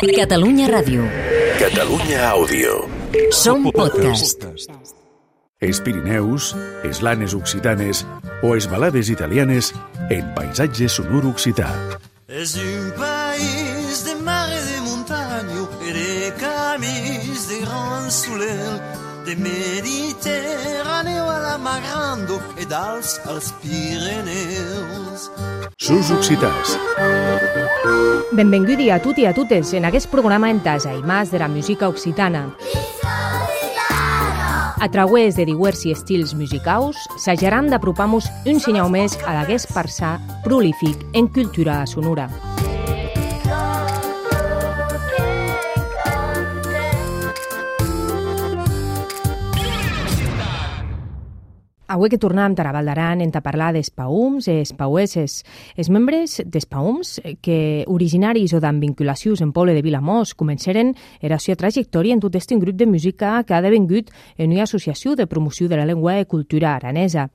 Catalunya Ràdio. Catalunya Àudio. Som podcast. Els Pirineus, les lanes occitanes o les balades italianes en paisatge sonor occità. És un país de mar i de muntanya i de camins de gran soler, de Mediterràneo a la Magrando i d'Alps als Pirineus. Sus occitans. Benvinguts a tutti i a totes en aquest programa en tasa i mas de la música occitana. A través de diversos estils musicals, s'ajaran d'apropar-nos un senyal més a l'aguest parçà prolífic en cultura sonora. Avui que tornem a Raval d'Aran hem de parlar d'espaums. Els membres d'espaums, que originaris o d'amb vinculacions en poble de Vilamós, començaren era la seva trajectòria en tot aquest grup de música que ha devengut en una associació de promoció de la llengua i cultura aranesa.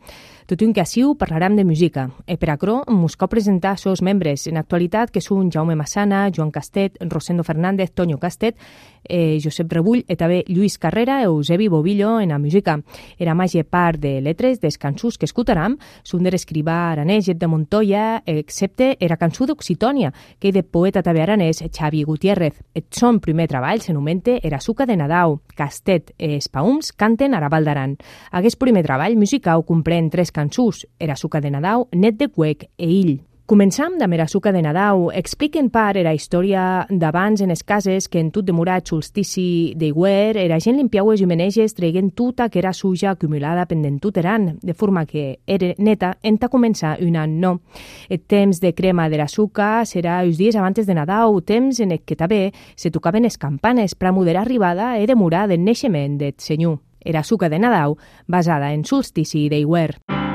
Tot un que aciu parlarem de música. E per acro mos cal presentar els membres en actualitat que són Jaume Massana, Joan Castet, Rosendo Fernández, Toño Castet, eh, Josep Rebull i també Lluís Carrera i Eusebi Bobillo en la música. Era major part de letres cançons que escoltarem són de l'escrivà aranès de Montoya, excepte era cançó d'Occitònia, que de poeta també aranès Xavi Gutiérrez. Et son primer treball s'anomenta Era suca de Nadau. Castet i Espaums canten a Raval d'Aran. Aquest primer treball musical comprèn tres cançons, Era suca de Nadau, Net de Cuec e Ill. Començam de Merasuca de Nadau. Expliquen part era història d'abans en les cases que en tot demorat solstici d'Iguer era gent limpiaues i meneges traient tota que era suja acumulada pendent tot eran, de forma que era neta en ta començar un any no. El temps de crema de la suca serà els dies abans de Nadau, temps en el que també se tocaven les campanes per a moderar arribada e demorar del naixement del senyor. Era suca de Nadau basada en solstici d'Iguer. Tan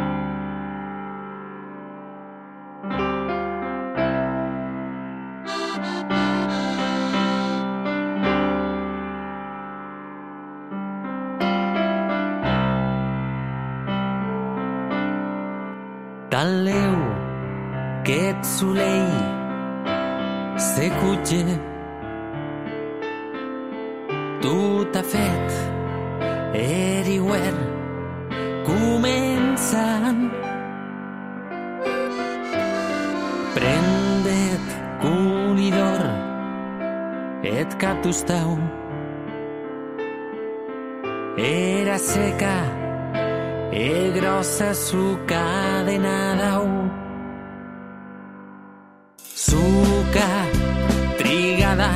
leu que et soleil se cutge. Tu t'ha fet eriuer començant. Prendet conidor et cap tostau. Era seca e grossa suca de Nadau. Suca trigada,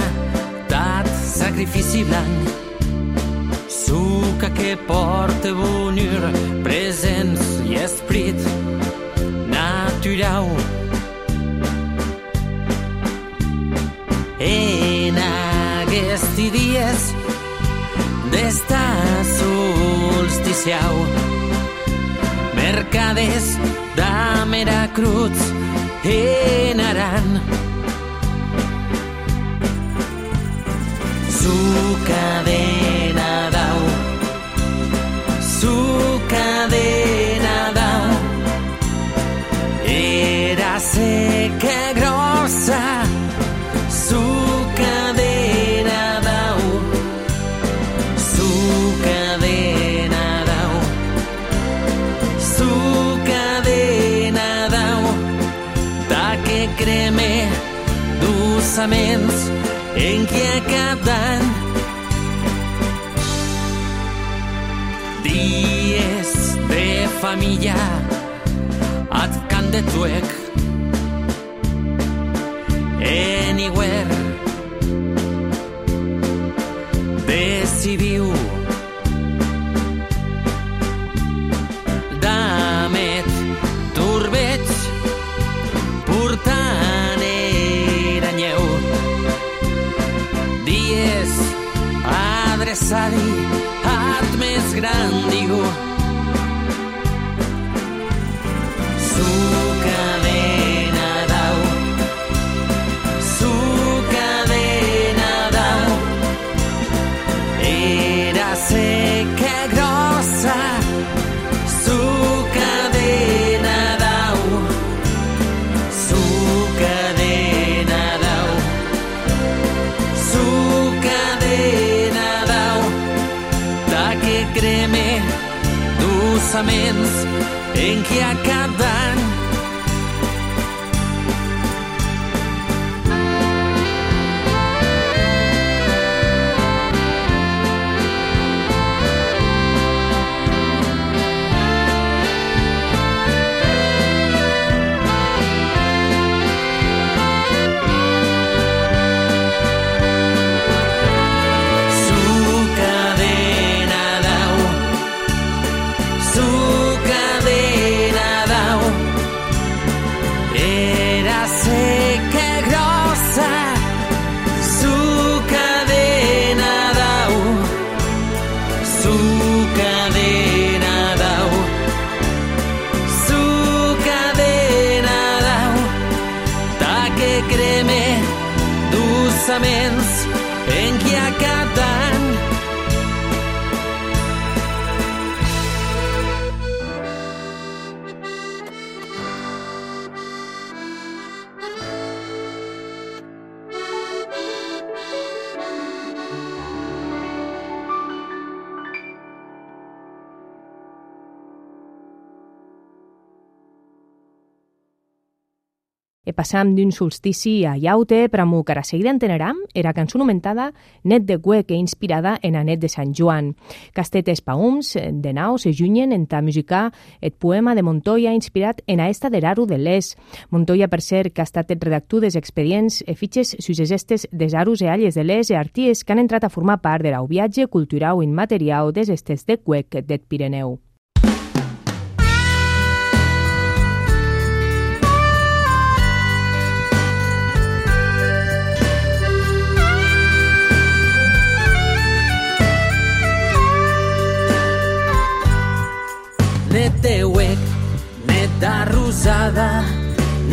tat sacrifici blanc. Suca que porta bonur, presents i esprit natural. En aquests dies d'esta solsticiau Merkadez damera krutz enaran Zuka dena dau Zuka dena dau Era zekak en qui a cap d'any dies de família at can de tuec adreçadi at més gran diu d'ossaments en què a cada passam d'un solstici a iaute per a cara seguida enteneram era cançó nomentada Net de Cuec e inspirada en a Net de Sant Joan. Castet espaums de nau se junyen en ta musicar et poema de Montoya inspirat en a esta d'Eraru de l'Es. Montoya, per ser, que ha estat el redactor des expedients e fitxes sus es estes des arus e alles de l'Es e arties que han entrat a formar part del viatge cultural immaterial des estes de Cuec det Pireneu.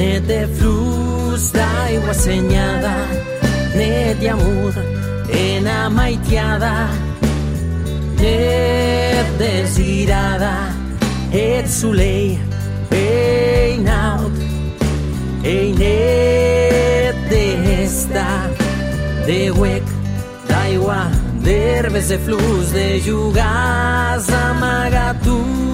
Net de flus d'aigua senyada, net d'amor en amaitiada, net desirada, et soleil peinaut, ei net d'esta, de huec, d'aigua, d'herbes de flus, de jugars amagatus.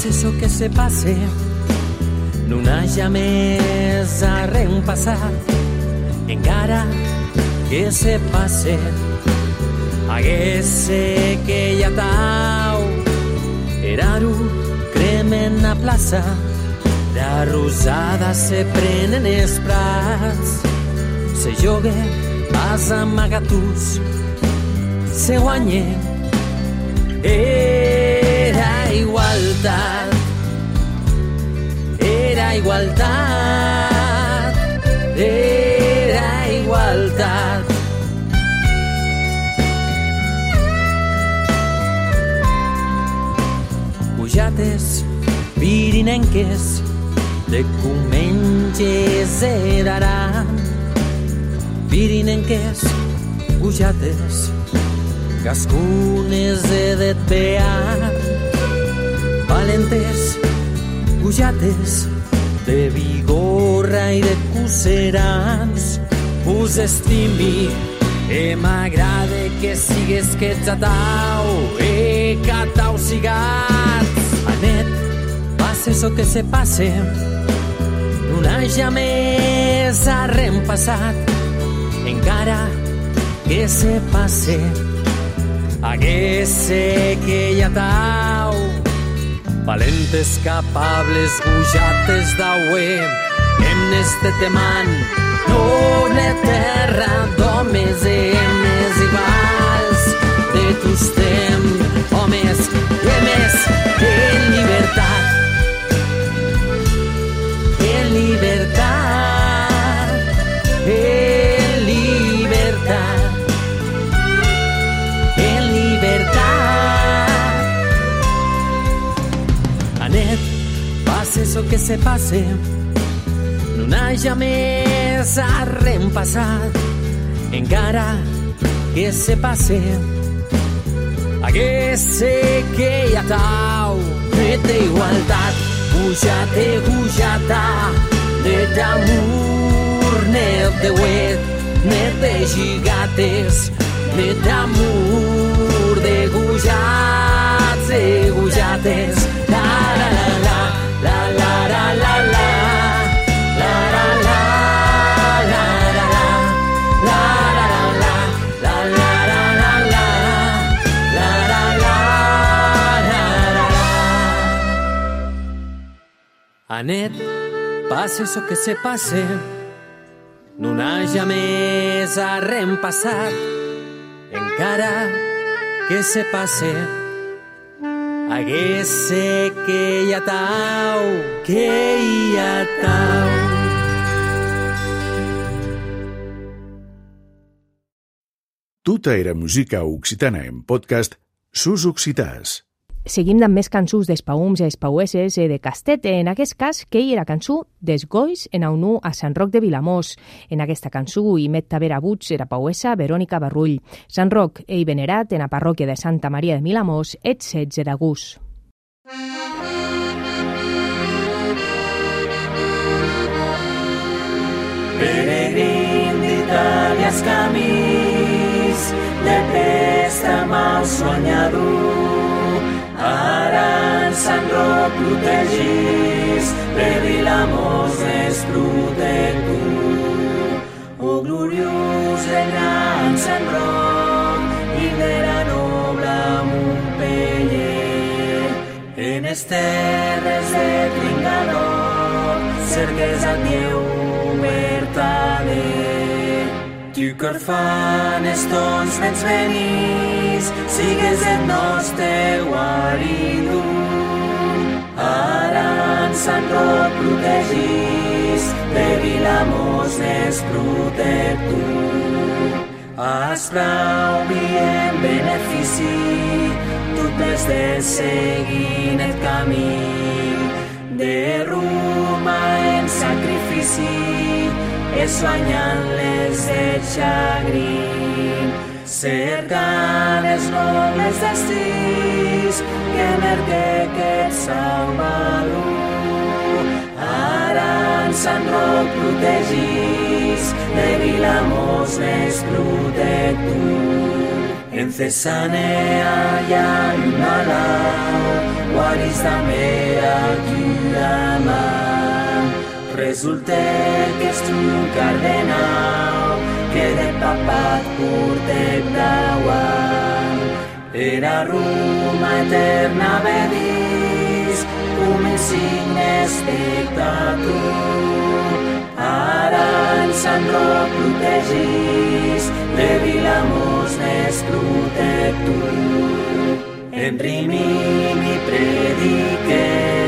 Passe so que se passe, non haja més a reempassat, encara que se passe, haguesse que ja tau, eraru cremen a plaça, de rosada se prenen els prats, se jogue as amagatus, se guanye era igualtat, era igualtat, era igualtat. Pujates pirinenques de comenges heredaran pirinenques pujates cascunes de pear valentes pujates de vigorra i de cuserans us estimi e m'agrada que sigues que xatau e catau sigats anet passe so que se passe non haja més a reempassat encara que se passe haguesse que ja tau valentes capables bujates d'aue hemnes de teman noble terra d'homes i hemnes iguals de tus temps homes i hemnes en llibertat se pase, no haya més a reempassar, encara que se passe, haguesse que hi ha tau net d'igualtat pujate pujata net d'amor net de wet net de gigates net d'amor de gujats de gujates Anet, passe so que se passe, no n'haja més a reempassar, encara que se passe, haguesse que hi ha tau, que hi ha tau. Tuta era música occitana en podcast Sus Occitàs. Seguim amb més cançons d'espaums i espaueses eh, de Castet. En aquest cas, que hi era cançó d'Esgois en aunú a Sant Roc de Vilamós. En aquesta cançó hi met Tavera Buts era pauesa Verònica Barrull. Sant Roc ei venerat en la parròquia de Santa Maria de Vilamós et 16 d'agost. Peregrin d'Itàlia camins de pesta mal soñador. Ara en Sant Roc protegís, per Vilamós és protector. O gloriós de gran Sant Roc i de la noble Montpellier. En es terres de cerques a Déu vertader. Duc orfanes tons nens venís, sigues el nostre guaridu. Ara en Sant Roc protegis, de Vilamós n'és protector. Esbrau i en benefici, tu t'has de seguir el camí. De Roma en sacrifici, es guanyant les de xagrin. Cercant els nobles destins que merque aquest Salvador. Ara en Sant Roc protegís, de Vilamós n'és protector. En Cesanea hi ha una lau, guaris també a ama. Resulta que és un cardenal que de papat portet dauant. Era Roma eterna vedís, com el signe espectator. Ara en Sant Roc protegís, de Vilamós n'és protector. En Rimini prediques,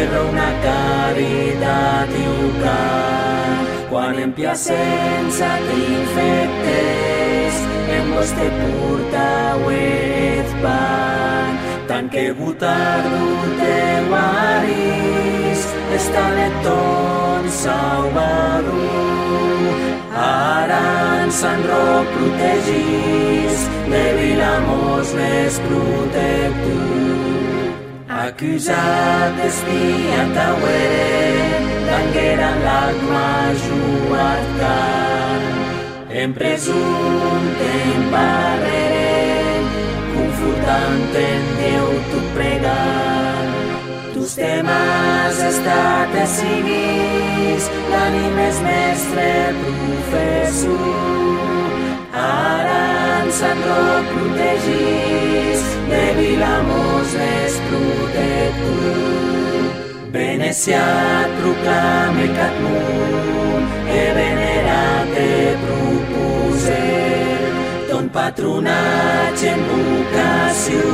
erra una caritat iucar. Quan en piacenza t'infectes, en vos te purta et pan. Tant que butardu te guaris, estaleton salvadu. Ara en Sant roc protegis, de Vilamos les protectus. Accusat espiant hauere, tangueran l'alma juartan. En presunte en barrere, confortant en Déu tu pregar. Tus temes estat decidis, l'ànim és mestre professor. Ara en Sant Roc protegís, de Vilamós és protector. Veneciat proclame cat munt, e venerat e proposé. Ton patronatge en vocació,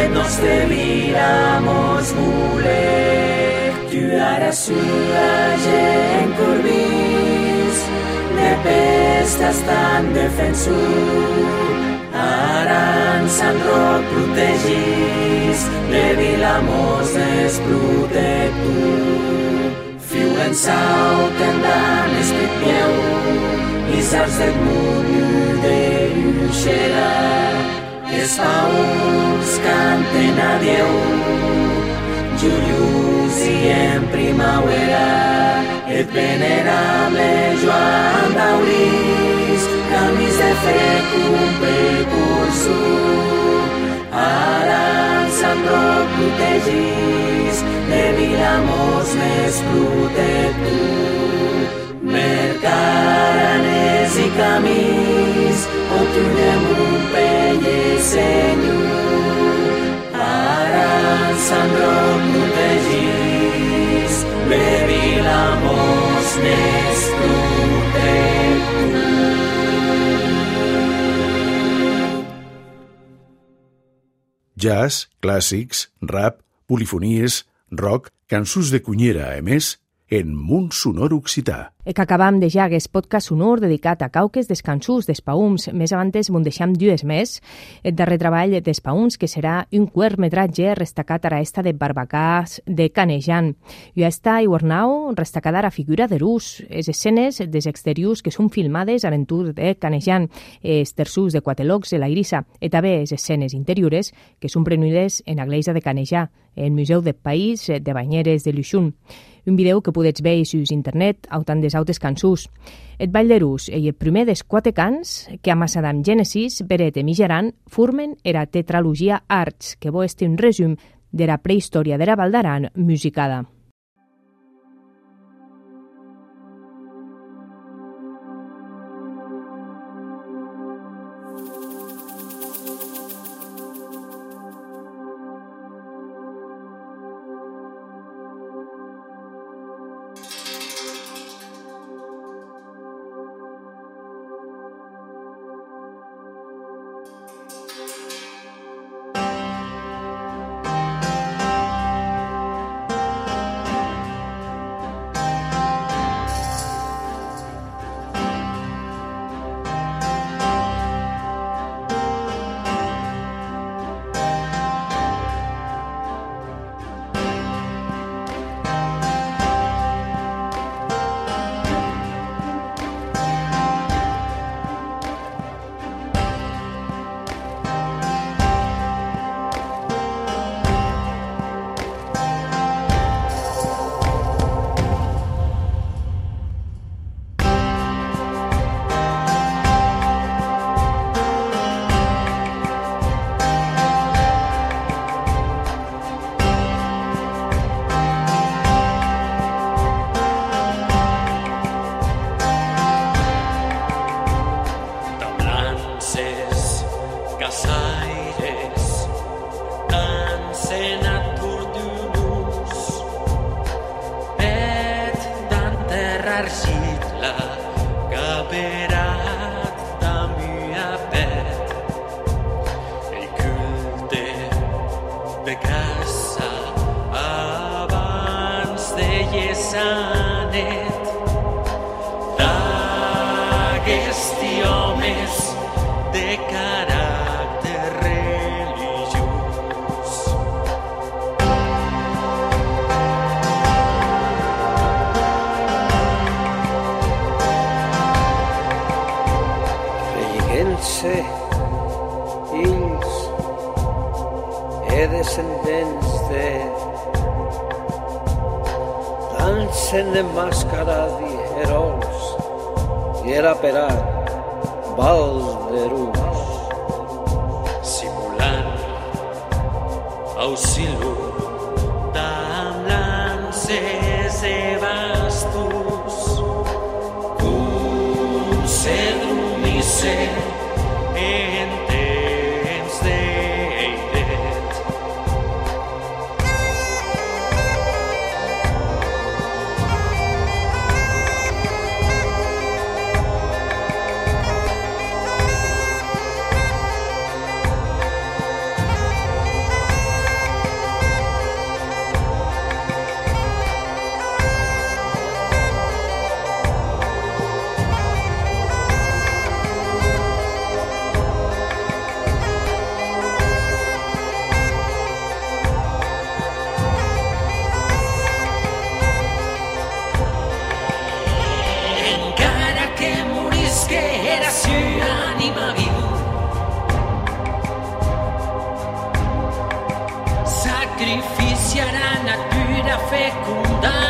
et nostre Vilamós voler. Tu ara sua gent corbís, tempestes tan defensut. Ara en Sant Roc protegis, de Vilamós desprotecto. Fiu en sau, tendan escrit meu, i saps d'Edmund de Lluixera. És paons canten a Déu, i en primavera, et venerable Joan d'Auris, camis de fred un precursor. Ara Roc protegís, de Vilamors més protector. Mercaraners i camins, on trobem un pelle senyor. Jazz, clàssics, rap, polifonies, rock, cançons de cunyera, a més, en Munt Sonor Occità. E que acabam de ja aquest podcast sonor dedicat a cauques d'escansús d'espaums. Més avantes m'ho deixam dues més. El darrer treball d'espaums, que serà un quart metratge restacat a la esta de Barbacàs de Canejan. I a esta i Warnau restacada a la figura de l'ús. Les escenes des exteriors que són filmades a l'entur de Canejan, els terços de Quatelocs de la Irissa, i també les escenes interiores que són prenudes en la Gleisa de Canejà, el Museu de País de Banyeres de Luixun un video que podets veure sus internet au tant des autes cançús. Et Ball de Rus e el primer des quatre cants que a Massadam Genesis, Beret e Mijaran formen era tetralogia Arts, que bo este un resum de la prehistòria de la Val d'Aran musicada. Homes de caràcter religiós. Relleguent-se ells e descendents de dansen de mascaradi herols i era perat vals de rus fecundar.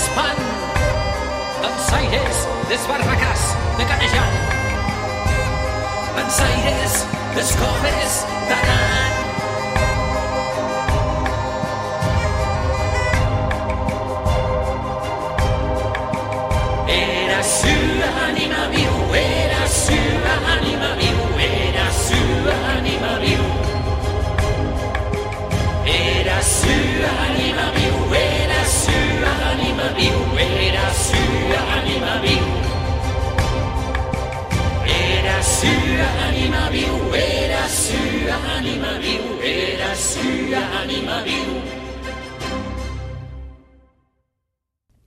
De Montespan, dansaires des barracàs de Canejant, des coves d'Aran. Era su anima viu, era su anima viu, era su anima viu. Era su anima viu, era su anima viu, era su anima viu.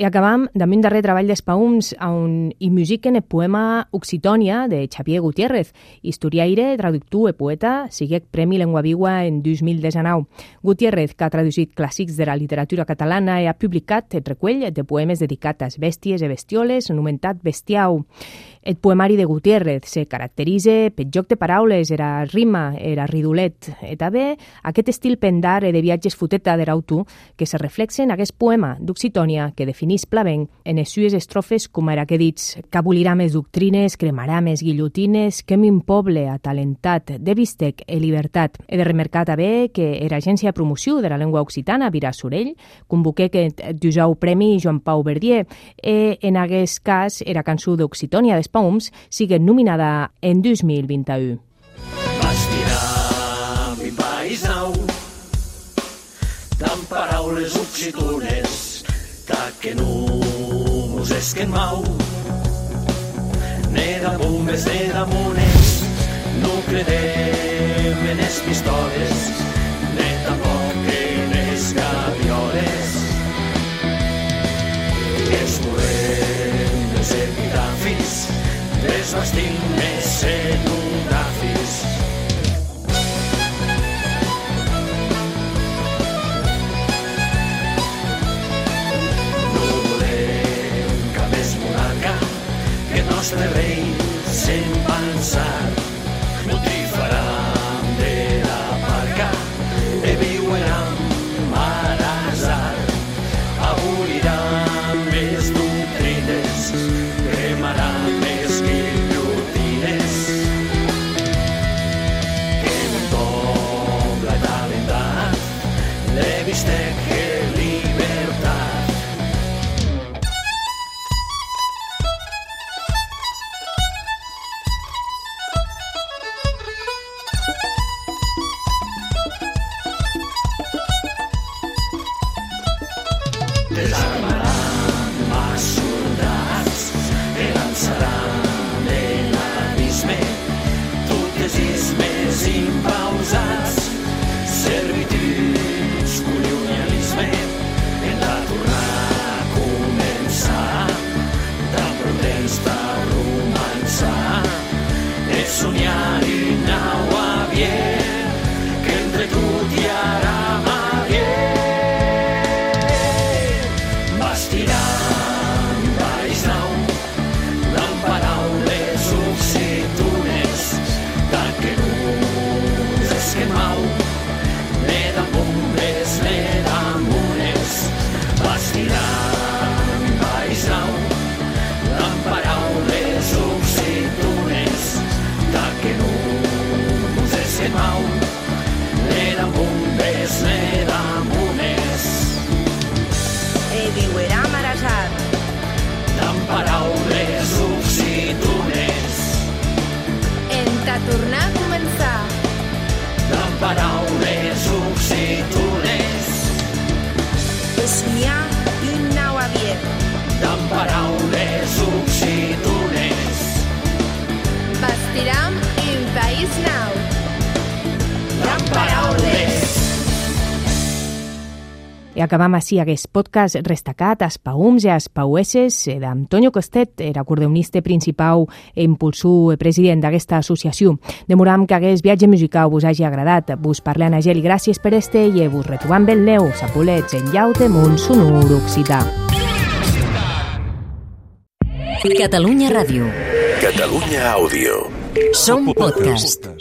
I acabam amb un darrer treball d'Espaums on hi musiquen el poema Occitònia de Xavier Gutiérrez, historiaire, traductor e poeta, siguec Premi Lengua Viva en 2019. Gutiérrez, que ha traduït clàssics de la literatura catalana i ha publicat el recull de poemes dedicat a bèsties i bestioles, anomenat Bestiau. El poemari de Gutiérrez se caracteritza per joc de paraules, era rima, era ridulet, e també aquest estil pendar e de viatges futeta de l'autor que se reflexen en aquest poema d'Occitònia que definís Plavent en les sues estrofes com era que dits «Cabulirà més doctrines, cremarà més guillotines, que min poble atalentat de bistec e libertat». He de remarcar també que era agència de promoció de la llengua occitana, Vira Sorell, convoqué que d'usau Premi Joan Pau Verdier, e en aquest cas era cançó d'Occitònia d'Espaums, sigue nominada en 2021. Bastirà mi país nou amb paraules occitones ta que no mos esquen mau ne de bombes, ne de mones no credem en les pistoles ne tampoc en les gavioles es volem els epitafis les bastim més cenografis No volem cap més monarca que el nostre rei se'n pensar. Trifaram de la barca e tornar a començar. amb paraules occitunes, I acabam així aquest podcast restacat a Espaums i a Espaueses eh, d'Antonio Costet, era acordeonista principal e impulsor e president d'aquesta associació. Demoram que aquest viatge musical vos hagi agradat. Vos parle Ana Geli, gràcies per este i vos retrobam ben neu, sapolets en llaute munt sonor occità. Catalunya Ràdio. Catalunya Àudio. Som podcast.